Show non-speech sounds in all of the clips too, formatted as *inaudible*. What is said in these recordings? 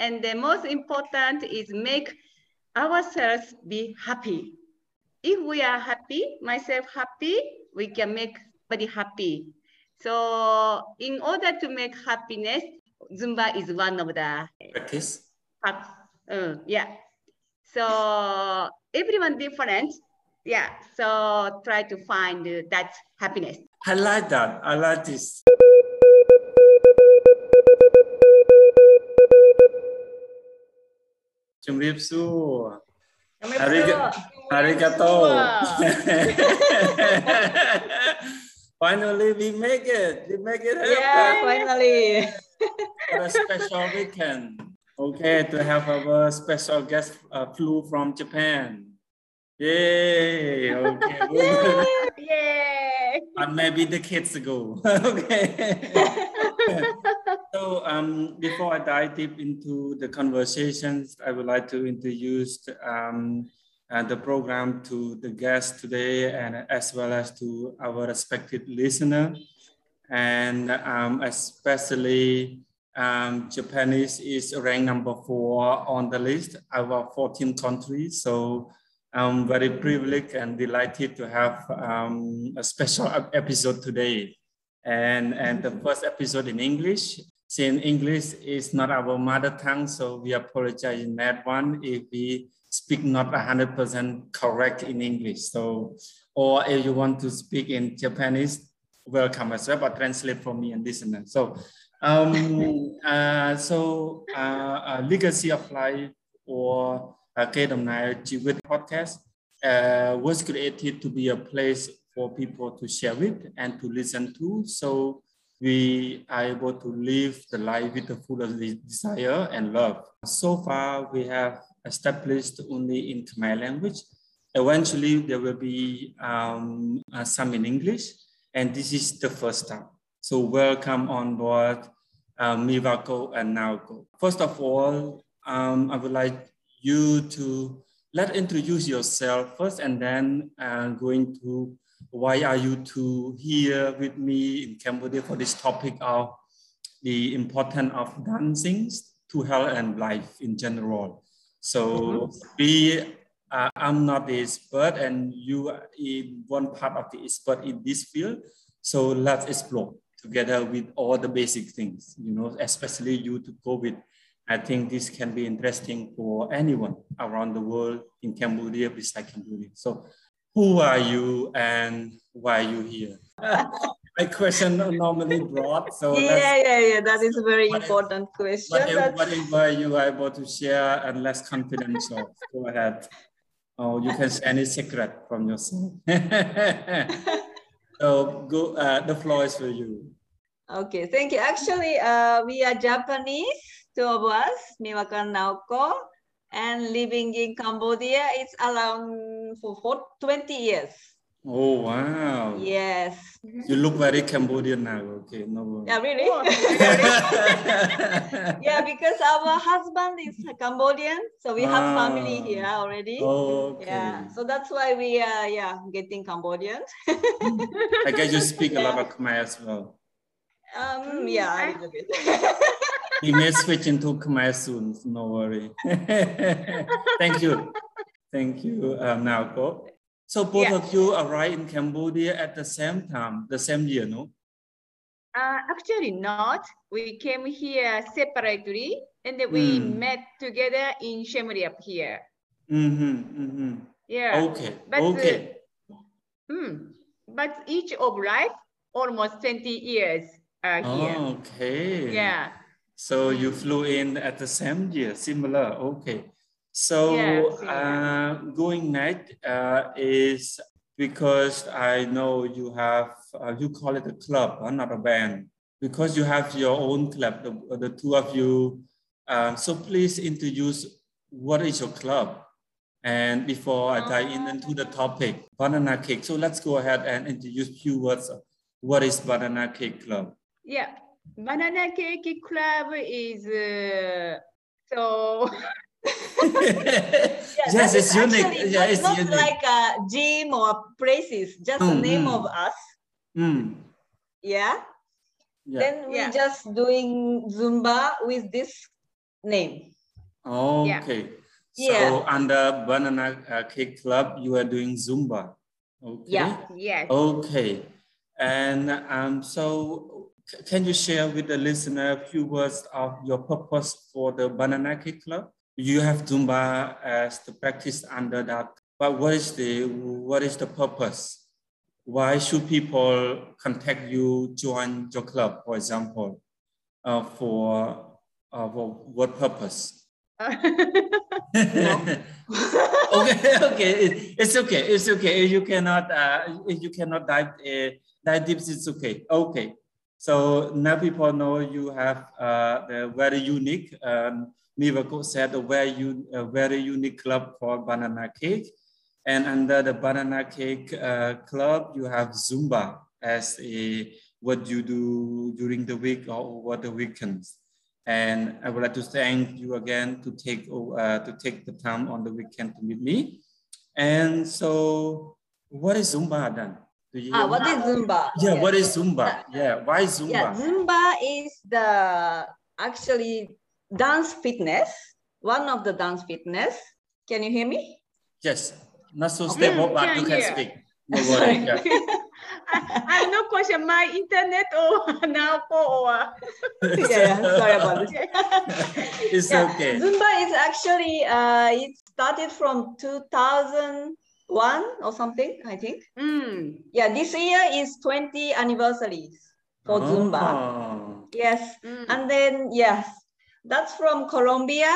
And the most important is make ourselves be happy. If we are happy, myself happy, we can make body happy. So in order to make happiness, Zumba is one of the Practice. uh, yeah. So everyone different. Yeah. So try to find that happiness. I like that. I like this. Chumripsu. Ariga- Arigato. Finally, we make it. We make it happen. Yeah, finally. For a special weekend. Okay, to have our special guest uh, flew from Japan. Yay! Okay. good. *laughs* Yay! But maybe the kids go. *laughs* okay. *laughs* so um, before I dive deep into the conversations, I would like to introduce um, uh, the program to the guests today and as well as to our respected listener. And um, especially um, Japanese is ranked number four on the list out of 14 countries. So I'm very privileged and delighted to have um, a special episode today. And, and the first episode in English. Since English is not our mother tongue, so we apologize in that one if we speak not 100% correct in English. So, or if you want to speak in Japanese, welcome as well, but translate for me and listen. So, um, uh, so uh, uh, legacy of life or uh, Kedamnai with podcast uh, was created to be a place for people to share with and to listen to. So we are able to live the life with the full of desire and love. So far, we have established only in Khmer language. Eventually, there will be um, uh, some in English, and this is the first time. So welcome on board uh, Miwako and Naoko. First of all, um, I would like you to let introduce yourself first, and then uh, going to why are you two here with me in Cambodia for this topic of the importance of dancing to health and life in general. So we, uh, I'm not the expert and you are in one part of the expert in this field. So let's explore together with all the basic things, you know, especially you to COVID. I think this can be interesting for anyone around the world in Cambodia, besides Cambodia. So who are you and why are you here? *laughs* My question normally broad, so Yeah, yeah, yeah. That is a very What if- important question. whatever, whatever you are able to share and less confidential, go ahead. Or you can share any secret from yourself. *laughs* so go, uh, the floor is for you. Okay, thank you. Actually, uh, we are Japanese, two of us, Miwako and Naoko, and living in Cambodia. It's around for, for 20 years. Oh, wow. Yes. You look very Cambodian now. Okay, no worries. Yeah, really? *laughs* yeah, because our husband is Cambodian, so we have family Ah. here already. okay. Yeah, so that's why we are yeah getting Cambodian. *laughs* I guess you speak a lot of Khmer as well. Um, yeah, a little bit. We may switch into Khmer soon, no worry. *laughs* Thank you. Thank you, um, Naoko. So both Yeah. of you arrived in Cambodia at the same time, the same year, no? Uh, actually not. We came here separately and then we Hmm. met together in Siem Reap here. Mm-hmm, mm-hmm. Yeah. Okay, But, okay. Hmm. But each of life almost 20 years uh, here. Oh, okay. Yeah. So you flew in at the same year, similar. Okay. So similar. uh, going next uh, is because I know you have, uh, you call it a club, uh, not a band, because you have your own club, the, the two of you. Um, so please introduce what is your club? And before I dive in into the topic, Banana Cake. So let's go ahead and introduce few words. What is Banana Cake Club? Yeah. Banana Cake Club is uh, so. *laughs* Yeah, yes, it's is unique. actually Yeah, not, it's not unique. like a gym or places, just the Mm, name mm. of us. Mm, Yeah. yeah. Then we Yeah. just doing Zumba with this name. Okay. Yeah. So under Banana uh, Cake Club, you are doing Zumba. Okay. Yeah. Yes. Okay. And um, so can you share with the listener a few words of your purpose for the Banana Cake Club? You have Zumba as the practice under that, but what is the what is the purpose? Why should people contact you, join your club, for example, uh, for, uh, for what purpose? *laughs* *laughs* okay, okay, it- it's okay, it's okay. If you cannot, uh, if you cannot dive, uh, dive deep, it's okay. Okay, so now people know you have uh, the very unique. Um, Miwako said a very, un- a very unique club called Banana Cake, and under the Banana Cake uh, Club, you have Zumba as a what you do during the week or over the weekends. And I would like to thank you again to take uh, to take the time on the weekend to meet me. And so, what is Zumba then? Do you Ah, what is Zumba? yeah, Yes. what is Zumba? Yeah, why Zumba? Yeah, Zumba is the actually dance fitness, one of the dance fitness. Can you hear me? Yes, not so stable, Mm, but yeah, you can yeah. speak. No worry. Yeah. I, *laughs* I have no question. My internet or *laughs* now or *laughs* yeah, yeah, sorry about this. it's Yeah, okay. Zumba is actually uh, it started from 2001 or something, I think. mm. Yeah, this year is 20 anniversaries for Zumba. Oh. Yes, Mm. and then yes, that's from Colombia,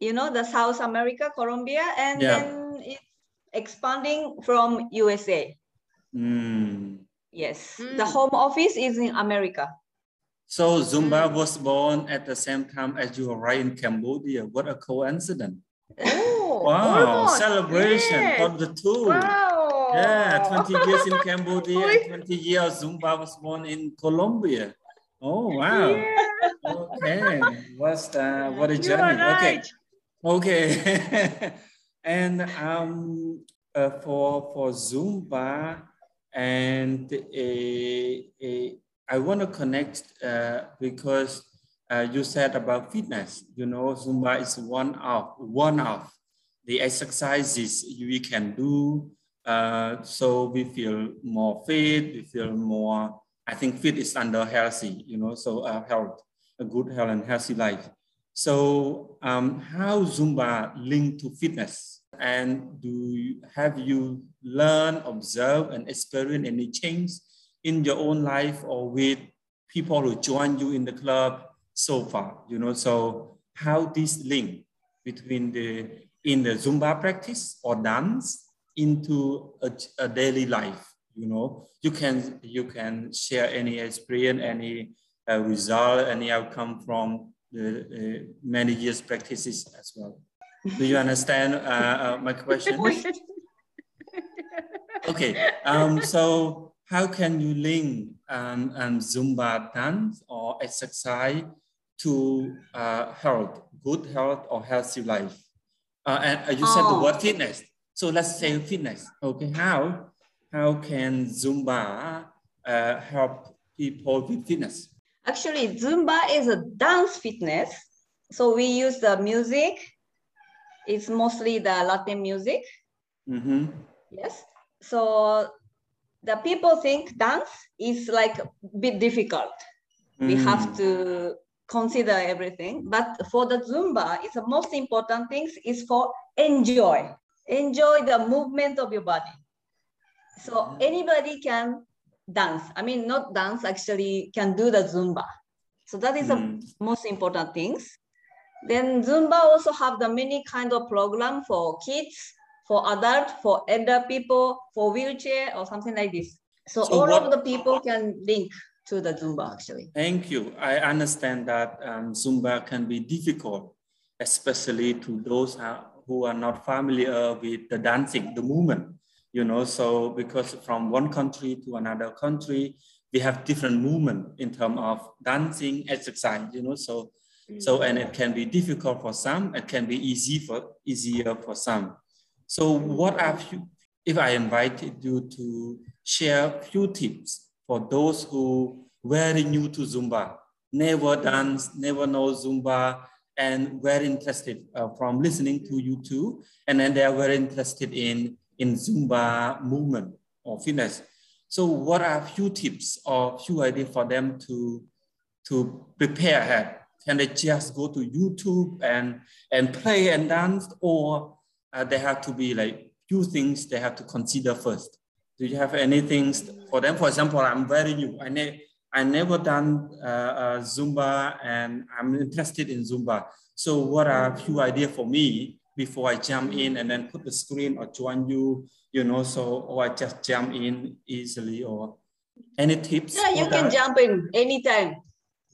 you know, the South America, Colombia, and Yeah. then it's expanding from USA. Mm. Yes, Mm. the home office is in America. So Zumba Mm. was born at the same time as you arrived in Cambodia. What a coincidence. Oh, Wow, almost. celebration Yes. for the two. Wow. Yeah, 20 years in *laughs* Cambodia 20 years Zumba was born in Colombia. Oh, wow. Yeah, Okay, *laughs* what's the, what a journey. Okay, right. okay. *laughs* and um, uh, for, for Zumba, and uh, uh, I want to connect uh, because uh, you said about fitness. You know, Zumba is one of one of the exercises we can do. Uh, so we feel more fit. We feel more. I think fit is under healthy. You know, so uh, health, a good health and healthy life. So um, how Zumba linked to fitness? And do you, have you learned, observed, and experienced any change in your own life or with people who join you in the club so far? You know, so how this link between the in the Zumba practice or dance into a, a daily life? You know, you can you can share any experience, any uh, result, any outcome from the uh, many years practices as well. Do you understand uh, uh, my question? *laughs* okay, um, so how can you link um, um, Zumba dance or exercise to uh, health, good health or healthy life? Uh, and you said the Oh. word fitness. So let's say fitness. Okay, how how can Zumba uh, help people with fitness? Actually, Zumba is a dance fitness. So we use the music. It's mostly the Latin music. Mm-hmm. Yes. So the people think dance is like a bit difficult. We Mm. have to consider everything. But for the Zumba, it's the most important things is for enjoy. Enjoy the movement of your body. So anybody can dance. I mean, not dance, actually can do the Zumba. So that is Mm. the most important things. Then Zumba also have the many kind of program for kids, for adult, for elder people, for wheelchair or something like this. So, So all what- of the people can link to the Zumba actually. Thank you. I understand that um, Zumba can be difficult, especially to those uh, who are not familiar with the dancing, the movement. You know, so because from one country to another country, we have different movement in terms of dancing, exercise. You know, so so and it can be difficult for some. It can be easy for easier for some. So what are few, if I invited you to share few tips for those who very new to Zumba, never dance, never know Zumba, and very interested uh, from listening to you too. And then they are very interested in, in Zumba movement or fitness. So what are a few tips or few ideas for them to, to prepare ahead? Can they just go to YouTube and, and play and dance or uh, they have to be like few things they have to consider first? Do you have anything for them? For example, I'm very new. I, ne I never done uh, uh, Zumba and I'm interested in Zumba. So what are a few ideas for me before I jump in and then put the screen or join you, you know, so, or I just jump in easily or any tips? Yeah, you can jump in anytime.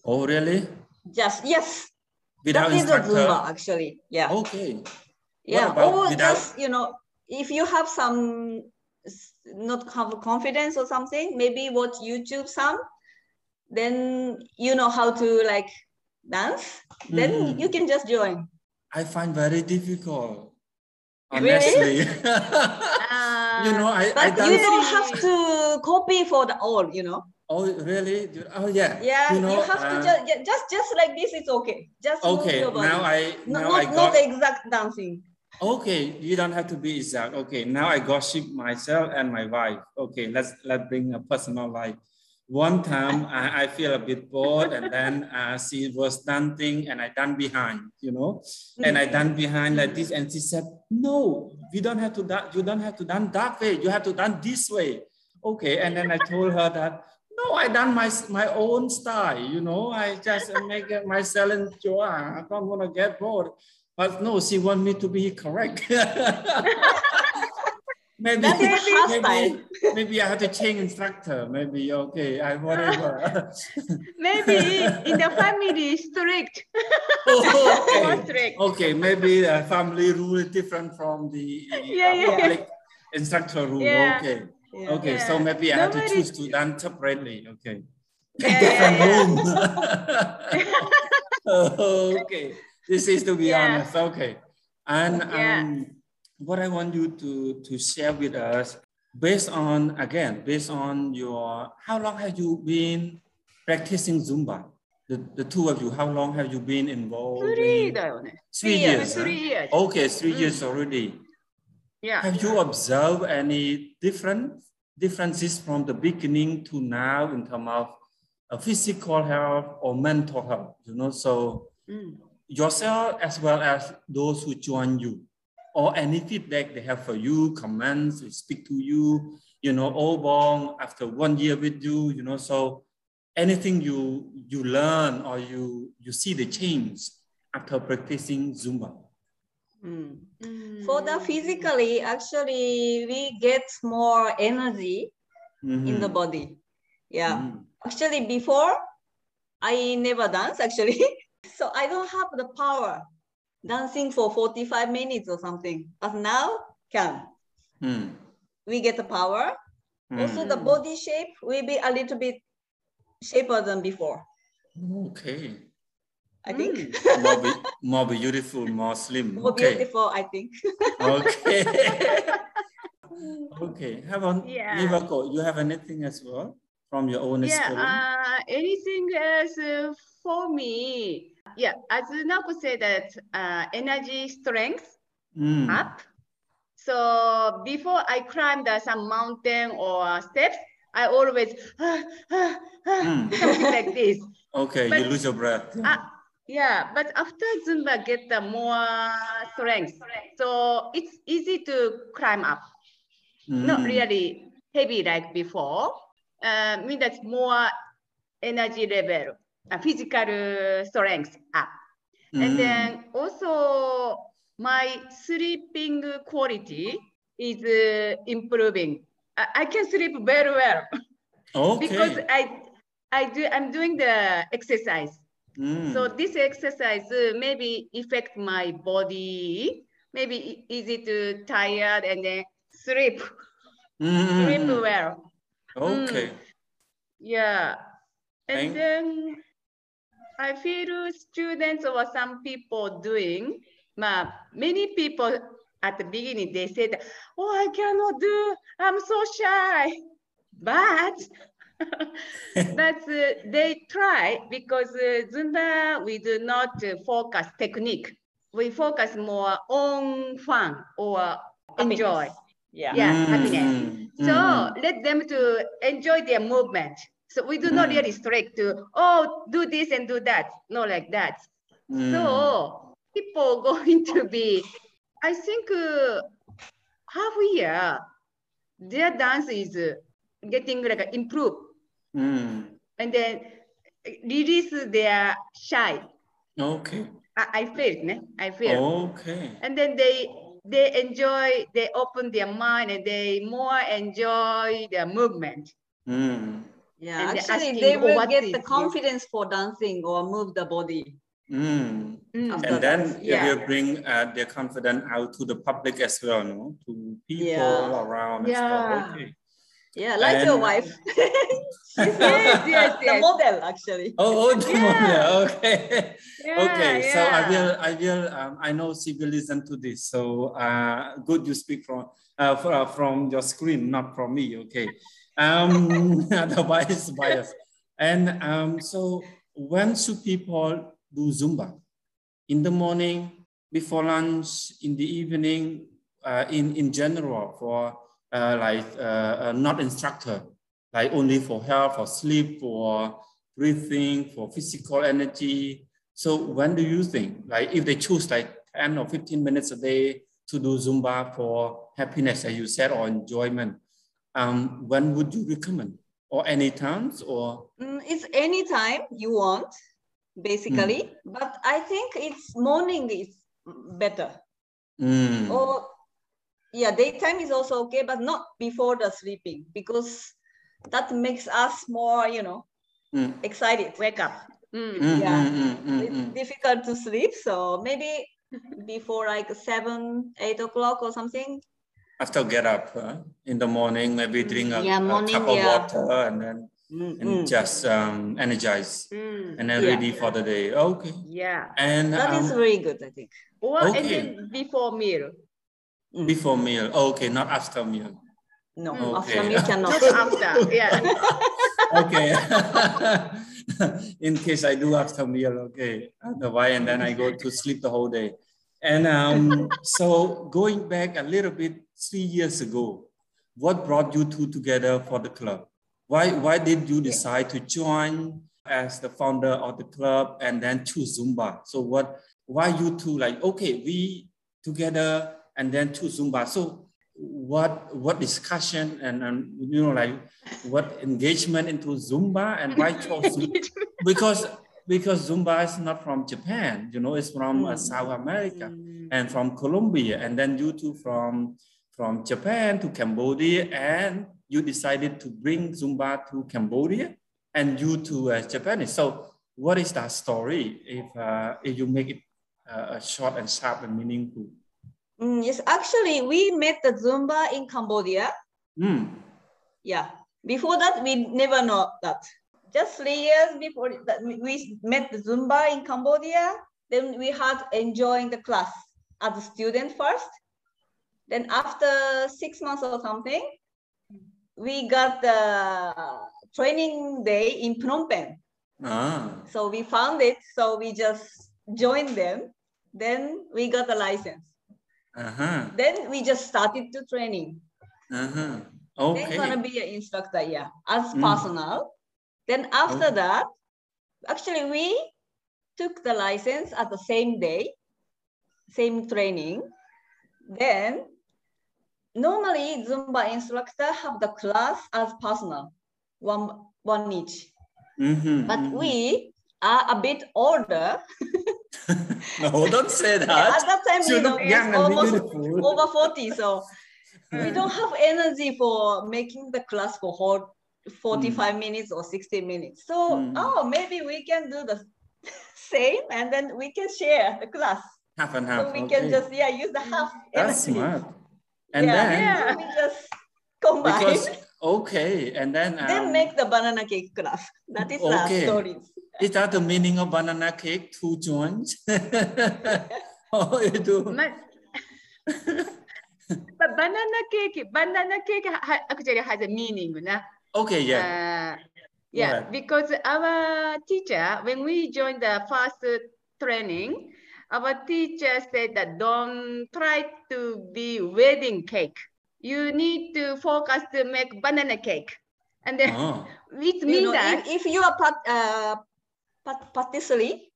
Oh, really? Just, yes. Without that is a Zumba, actually. Yeah. Okay. Yeah, or without... just, you know, if you have some not have confidence or something, maybe watch YouTube some, then you know how to like dance, then mm. you can just join. I find very difficult. Honestly. Really? *laughs* uh, you know, I, but I you don't have to copy for the all, you know. Oh, really? Oh, yeah. Yeah, you, know, you have uh, to just, just just like this. It's okay. Just okay. Now I now not, I got, not exact dancing. Okay, you don't have to be exact. Okay, now I gossip myself and my wife. Okay, let's let's bring a personal life. One time I, I feel a bit bored and then uh, she was dancing and I done behind, you know, and I done behind like this and she said, no, you don't have to dance, you don't have to dance that way. You have to dance this way. Okay, and then I told her that, no, I done my, my own style, you know, I just make myself enjoy. I don't want to get bored. But no, she want me to be correct. *laughs* maybe, *laughs* maybe, maybe I have to change instructor. Maybe okay, I whatever. *laughs* maybe in the family strict. *laughs* oh, okay. strict. okay, maybe the family rule is different from the yeah, yeah. public instructor rule. Yeah. Okay. Yeah. Okay, so maybe I have to choose to done separately. Okay. different room. okay this is to be honest. Okay. And um, what I want you to, to share with us, based on, again, based on your, how long have you been practicing Zumba? The, the two of you, how long have you been involved? Three, in? three, years. Three years. Okay, three mm. years already. Yeah. Have you observed any different differences from the beginning to now in terms of uh, physical health or mental health? You know, so mm yourself as well as those who join you or any feedback they have for you, comments, they speak to you, you know, all along after one year with you, you know, so anything you you learn or you you see the change after practicing Zumba. Mm. Mm. For the physically, actually, we get more energy mm-hmm. in the body. Yeah. Mm. Actually, before I never dance actually. *laughs* So I don't have the power dancing for 45 minutes or something, but now can. Mm. We get the power. Mm. Also the body shape will be a little bit shaper than before. Okay. I think. Mm. more, be, more beautiful, more slim. *laughs* More okay. beautiful, I think. okay. *laughs* okay. How about yeah. Miwako? You have anything as well from your own yeah, experience? Yeah, uh, anything else uh, for me? Yeah, as Naoko said that uh, energy strength mm. up. So before I climb the, some mountain or steps, I always ah, ah, ah, mm. something like this. Okay, but, you lose your breath. Yeah. Uh, yeah, but after Zumba get the more strength, so it's easy to climb up. Mm. Not really heavy like before. Uh, mean that's more energy level uh, physical strength up. Mm. And then also my sleeping quality is uh, improving. I, I, can sleep very well *laughs* okay. because I I do I'm doing the exercise. Mm. So this exercise uh, maybe affect my body. Maybe easy to tired and then sleep mm. sleep well. Okay. Mm. Yeah. And Thank then I feel students or some people doing, ma, many people at the beginning, they said, oh, I cannot do, I'm so shy. But *laughs* but uh, they try because uh, Zumba, we do not uh, focus technique. We focus more on fun or enjoy. Yeah. Yeah, Mm, happiness. mm, So mm, let them to enjoy their movement. So we do not Mm. really strict to, oh, do this and do that. No, like that. mm. So people *laughs* going to be, I think uh, half year, their dance is uh, getting like improved Mm. and then release their shy. Okay. I, I feel, ne? I feel. Okay. And then they they enjoy, they open their mind and they more enjoy their movement. Mm. Yeah, And actually, asking, they "Oh, will what get is the this?" confidence for dancing or move the body. Mm. Mm. And then that, it will bring uh, their confidence out to the public as well, no? To people Yeah. around as well. Yeah. Okay. Yeah, like your wife. *laughs* She's Yes, yes, the model, actually. Oh, oh the Yeah. model. *laughs* Okay. Yeah, okay. So I will, I will, um, I know she will listen to this. So uh, good you speak from, uh, from, from your screen, not from me. Okay. Um, *laughs* otherwise bias. And um, so when should people do Zumba? In the morning, before lunch, in the evening, uh, in, in general for uh, like uh, uh, not instructor, like only for health, for sleep, for breathing, for physical energy. So when do you think, like if they choose like 10 or 15 minutes a day to do Zumba for happiness, as you said, or enjoyment, um, when would you recommend? Or any times or? Mm, it's anytime you want, basically. But I think it's morning is better. Mm, Or yeah, daytime is also okay, but not before the sleeping because that makes us more, you know, mm, excited. Wake up. Mm. mm, Yeah. mm, mm, mm, It's mm. difficult to sleep, so maybe before like seven, eight o'clock or something. After get up uh, in the morning, maybe drink a, Yeah, a cup of yeah. water and then and just um, energize Mm. and then Yeah. ready for the day. Okay. Yeah. And That is um, very good, I think. Or and then before meal. Mm. before meal. Okay, not after meal. No, Mm. after Okay. meal *laughs* cannot. Not after. Yeah. *laughs* Okay. *laughs* In case I do after meal, okay. Otherwise, and then I go to sleep the whole day. And um, so going back a little bit, three years ago, what brought you two together for the club? Why, why did you decide to join as the founder of the club and then choose Zumba? So what, why you two like, okay, we together and then choose Zumba. So what, what discussion and, and you know, like what engagement into Zumba and why *laughs* chose Zumba? Because, because Zumba is not from Japan, you know, it's from uh, Mm. South America Mm. and from Colombia, and then you two from from Japan to Cambodia, and you decided to bring Zumba to Cambodia, and you two as Japanese. So, what is that story? If uh, if you make it uh, short and sharp and meaningful. Mm, yes, actually, we met the Zumba in Cambodia. Mm. Yeah. Before that, we never know that. Just three years before that, we- met the Zumba in Cambodia. Then we had enjoying the class as a student first. Then after six months or something, we got the training day in Phnom Penh. Ah. So we found it. So we just joined them. Then we got the license. Uh-huh. Then we just started to training. Uh-huh. Okay. Then gonna be an instructor, yeah, as Mm. personal. Then after Okay. that, actually we took the license at the same day, same training. Then normally Zumba instructor have the class as personal, one one each. Mhm, But mhm. we are a bit older. *laughs* no, don't say *laughs* Yeah, that. at that time, You you know, it's almost beautiful. over 40. So *laughs* we don't have energy for making the class for whole 45 minutes or 60 minutes. So, Mm. oh, maybe we can do the *laughs* same and then we can share the class. Half and half. So we okay. can just, yeah, use the half That's energy. smart. And yeah. then Yeah. So we just combine. because *laughs* okay, and then um, then make the banana cake class. That is Okay. the stories. is that the meaning of banana cake? Two joints. *laughs* oh, you do. But banana cake, banana cake ha- ha- actually has a meaning. Na? Okay, yeah. Uh, Yeah, Right. because our teacher, when we joined the first training, our teacher said that don't try to be wedding cake. You need to focus to make banana cake. And then Oh. *laughs* it You know, that if, if you are pat, uh, pat, patisserie,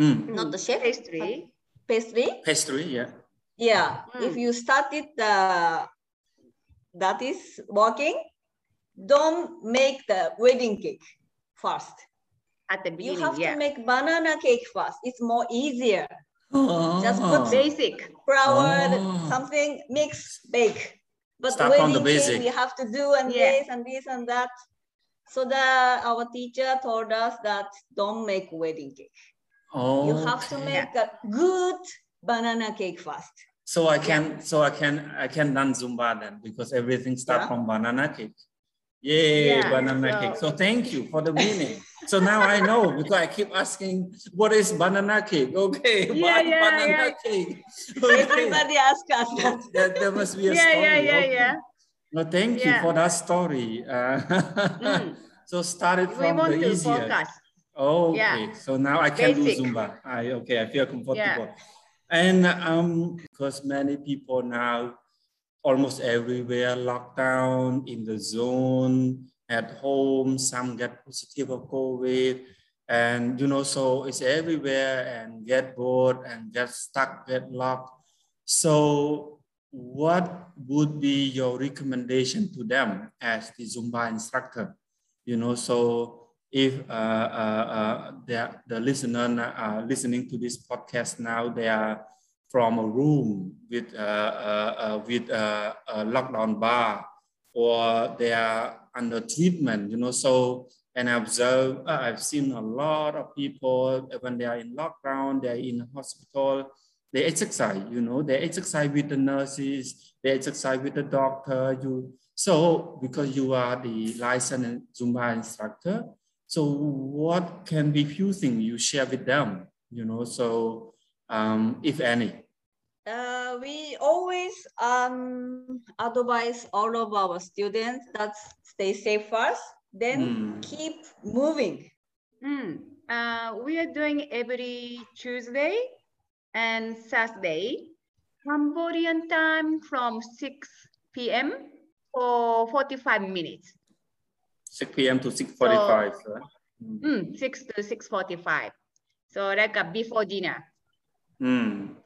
Mm. not the chef, pastry. pastry, Pastry, yeah. yeah. If Mm. you started uh, that is working, don't make the wedding cake first. at the beginning, You have yeah. to make banana cake first. It's more easier. Oh. Just Oh. put Basic. Flour, Oh. something, mix, bake. But Start from the wedding basic. cake, we have to do and Yeah. this and this and that. So the our teacher told us that don't make wedding cake. Oh. You have to make a good banana cake first. So I can, so I can, I can done Zumba then because everything start Yeah. from banana cake. Yay, Yeah, banana so- cake. So thank you for the meaning. so now I know because I keep asking, what is banana cake? *laughs* Okay, Yeah, yeah, banana yeah. cake? *laughs* Okay. Everybody ask us that. *laughs* There, there must be a Yeah, story. yeah, yeah, okay. yeah. No, thank you for that story. Uh, Mm. so started We from want the to easier. focus. Okay, Yeah. so now I can Basic. do Zumba. I okay, I feel comfortable. And um, because many people now almost everywhere locked down in the zone at home, some get positive of COVID, and you know, so it's everywhere and get bored and get stuck, get locked. So what would be your recommendation to them as the Zumba instructor? You know, so if uh, uh, uh, the, the listener uh, listening to this podcast now, they are from a room with, uh, uh, uh, with a lockdown bar or they are under treatment, you know, so and observe, uh, I've seen a lot of people when they are in lockdown, they're in hospital, they exercise, you know, they exercise with the nurses, they exercise with the doctor. You so because you are the licensed Zumba instructor, so what can be few things you share with them, you know? So um, if any. Uh, we always um, advise all of our students that stay safe first, then Mm. keep moving. Mm. Uh, we are doing every Tuesday and Saturday, Cambodian time from 6 p.m. for 45 minutes. 6 p.m. to 6.45. right? Mm. Mm, 6 to 6.45. So like uh, before dinner. Mm.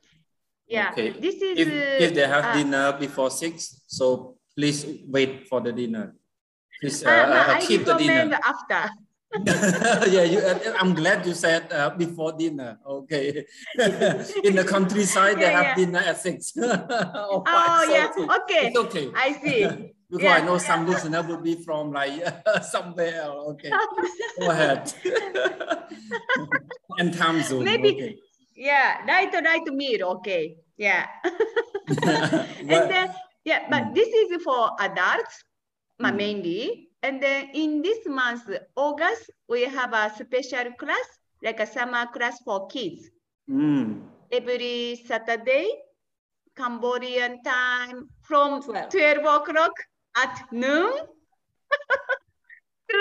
Yeah, Okay. this is... If, uh, if they have uh, dinner before 6, so please wait for the dinner. Please uh, uh, uh, I keep the dinner. after. *laughs* yeah, you, uh, I'm glad you said uh, before dinner. Okay. *laughs* In the countryside, they Yeah, have yeah. dinner at 6. *laughs* oh, Oh, yeah, okay. okay. It's okay. I see. because I Yeah. know some listener would be from like somewhere. else. Okay. Go ahead. and time zone. Maybe- Okay. Yeah, right, right meal, okay. Yeah. *laughs* and then, yeah, but Mm. this is for adults Mm. mainly. And then in this month, August, we have a special class, like a summer class for kids. Mm. Every Saturday, Cambodian time from 12. 12 o'clock at noon *laughs* to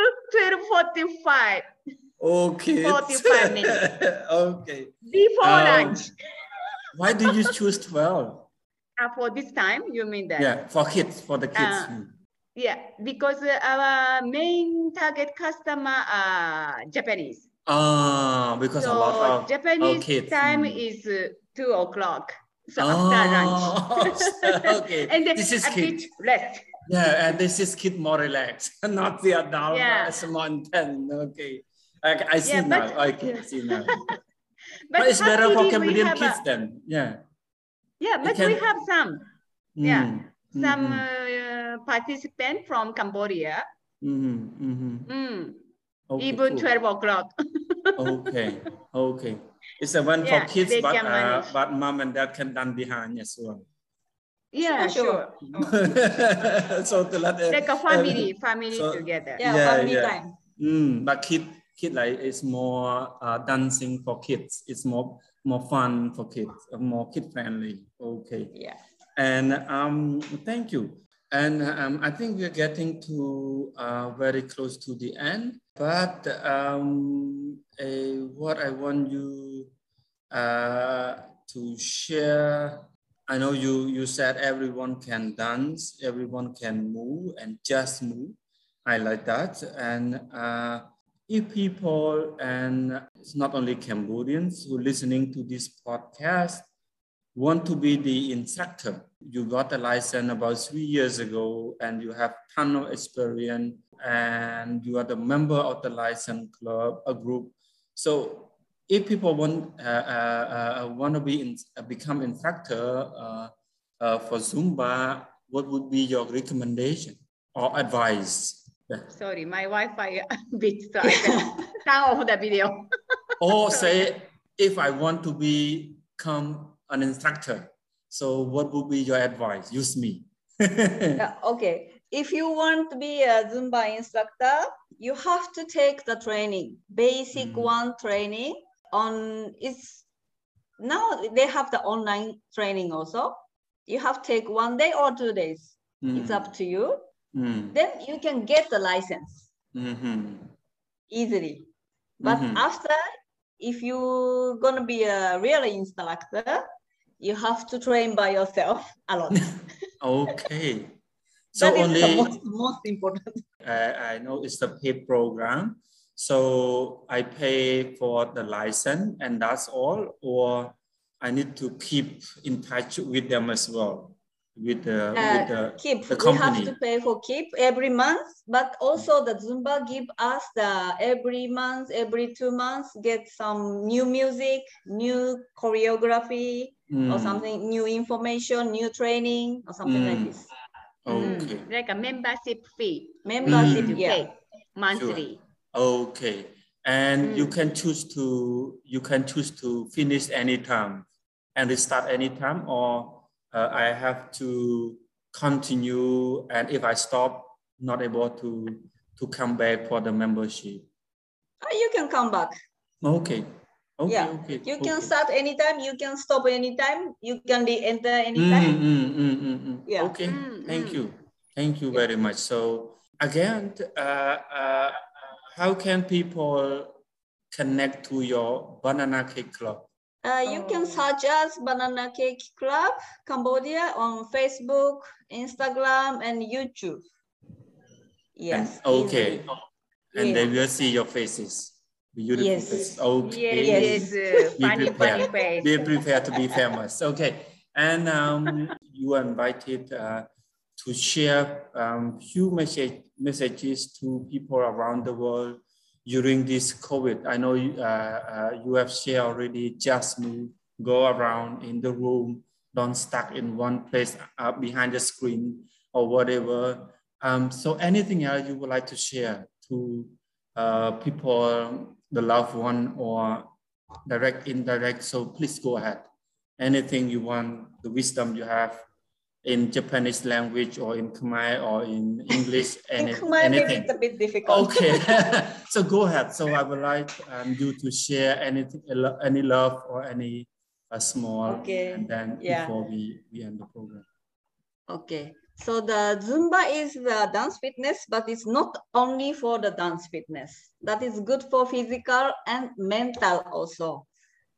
12.45 Okay. 45 minutes. *laughs* okay. before Um, lunch. *laughs* Why do you choose 12? Uh, for this time, you mean that? Yeah, for kids, for the kids. Uh, Yeah, because uh, our main target customer are Japanese. Ah, because a lot of Japanese kids, time mm. is uh, two o'clock. So after lunch. Oh, *laughs* okay. and then this is a kid. bit rest. Yeah, and this is kid more relaxed, not the adult. Yeah. It's more intense. Okay. I, I see Yeah, now. but- can I see now. *laughs* But, But, it's better for Cambodian have a- kids then. Yeah. yeah, but we have some, Yeah. Mm, some mhm, uh, participant from Cambodia. mhm, mhm. Mm, Okay, even cool. 12 o'clock. *laughs* Okay, okay. It's a one Yeah, for kids, but uh, but mom and dad can done behind as well. Yeah, Sure, sure. *laughs* so to let uh, Like a family, family so- together. Yeah, Yeah, family yeah. time. Mm, but kid, kid like it's more uh, dancing for kids. It's more more fun for kids, uh, more kid friendly. Okay. Yeah. And um, thank you. And um, I think we're getting to uh, very close to the end. But um, what I want you uh, to share, I know you, you said everyone can dance, everyone can move and just move. I like that. And uh, if people, and it's not only Cambodians who listening to this podcast, want to be the instructor, you got a license about three years ago and you have ton of experience and you are the member of the license club, a group. So if people want uh, uh, uh, want to be in, uh, become instructor uh, uh, for Zumba, what would be your recommendation or advice? Sorry, my Wi-Fi *laughs* a bit, so *laughs* I can turn off the video. *laughs* or say, if I want to become an instructor, so what would be your advice? Use me. yeah, okay. If you want to be a Zumba instructor, you have to take the training, basic mm. one training on it's now they have the online training also. You have to take one day or two days. Mm. It's up to you. Mm. Then you can get the license mm-hmm. easily. But mm-hmm. after, if you're gonna be a real instructor, you have to train by yourself a lot. *laughs* okay. *laughs* So that only most, most important. I, I know it's the paid program. So I pay for the license and that's all, or I need to keep in touch with them as well with the, uh, with the, keep. the company. We have to pay for keep every month, but also the Zumba give us the every month, every two months, get some new music, new choreography, mm. or something, new information, new training, or something mm. like this. Okay. Mm. Like a membership fee. Membership, mm. yeah. monthly. Sure. Okay. And you mm. can choose to you can choose to finish anytime and restart anytime or uh, I have to continue. And if I stop, not able to, to come back for the membership. Uh, you can come back. Okay. Okay, yeah. okay. You okay. can start anytime, you can stop anytime, you can re-enter anytime. Mm, mm, mm, mm, yeah. Okay, mm, thank you. Thank you very much. So again, uh, uh, how can people connect to your Banana Cake Club? Uh, you can oh. search us Banana Cake Club Cambodia on Facebook, Instagram, and YouTube. Yes. And, okay. And yeah. they will see your faces. Beautiful yes. faces. Okay. Yes. yes. Be funny, funny face. Be prepared to be famous. Okay. And um, *laughs* you are invited uh, to share um, few message, messages to people around the world during this COVID. I know you, uh, uh, have shared already, just move, go around in the room, don't stuck in one place uh, behind the screen or whatever. Um, so anything else you would like to share to people, the loved one or direct, indirect, so please go ahead. Anything you want, the wisdom you have in Japanese language or in Khmer or in English? *laughs* Any, in Khmer, anything? it's a bit difficult. Okay, *laughs* *laughs* so go ahead. So I would like um, you to share anything, any love or any uh, small, okay. and then yeah. before we, we end the program. Okay. So the Zumba is the dance fitness, but it's not only for the dance fitness. That is good for physical and mental also.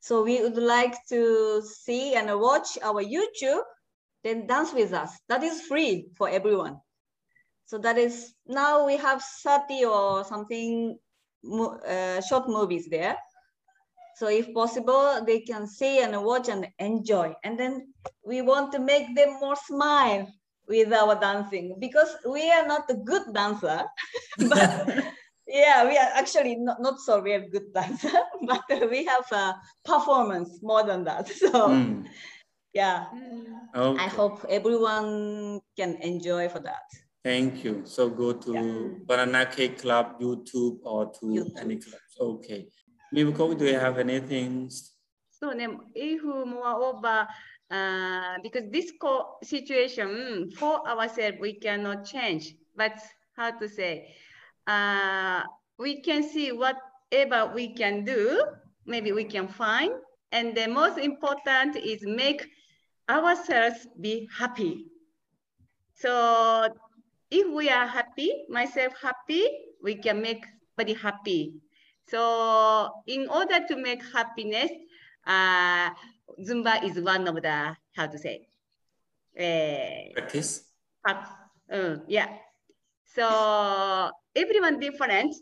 So we would like to see and watch our YouTube then dance with us. That is free for everyone. So that is, now we have 30 or something uh, short movies there. So if possible, they can see and watch and enjoy. And then we want to make them more smile with our dancing because we are not a good dancer, *laughs* but *laughs* yeah, we are actually not, not so very good dancer, *laughs* but we have a performance more than that. So mm yeah. Okay. i hope everyone can enjoy for that. Thank you. So go to yeah. banana cake club youtube or to YouTube. any club okay. Miwako, do you have anything? So if moreover uh, because this situation for ourselves we cannot change. But how to say uh, we can see whatever we can do maybe we can find and the most important is make ourselves be happy. So if we are happy, myself happy, we can make body happy. So in order to make happiness, uh, Zumba is one of the, how to say, uh, Practice. uh, yeah. So everyone different.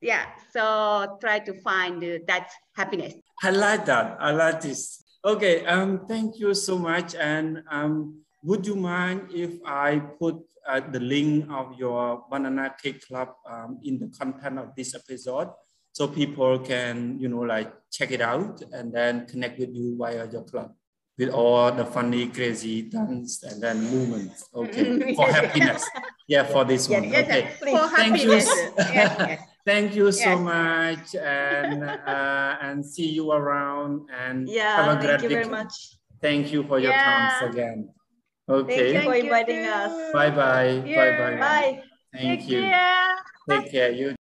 Yeah. So try to find that happiness. I like that. I like this. Okay. Um. Thank you so much. And um, would you mind if I put uh, the link of your Banana Cake Club um, in the content of this episode, so people can you know like check it out and then connect with you via your club with all the funny, crazy dance and then movements. Okay, *laughs* for happiness. Yeah, for this one. Yes, okay. yes, for Thank you. happiness. *laughs* yes. Thank you so Yes. much, and *laughs* uh, and see you around. And Yeah, have a great thank you very weekend. much. Thank you for your Yeah. time again. Okay. Thank you. for inviting us. Bye bye. Bye bye. Bye. Thank Take you. care. Take care. You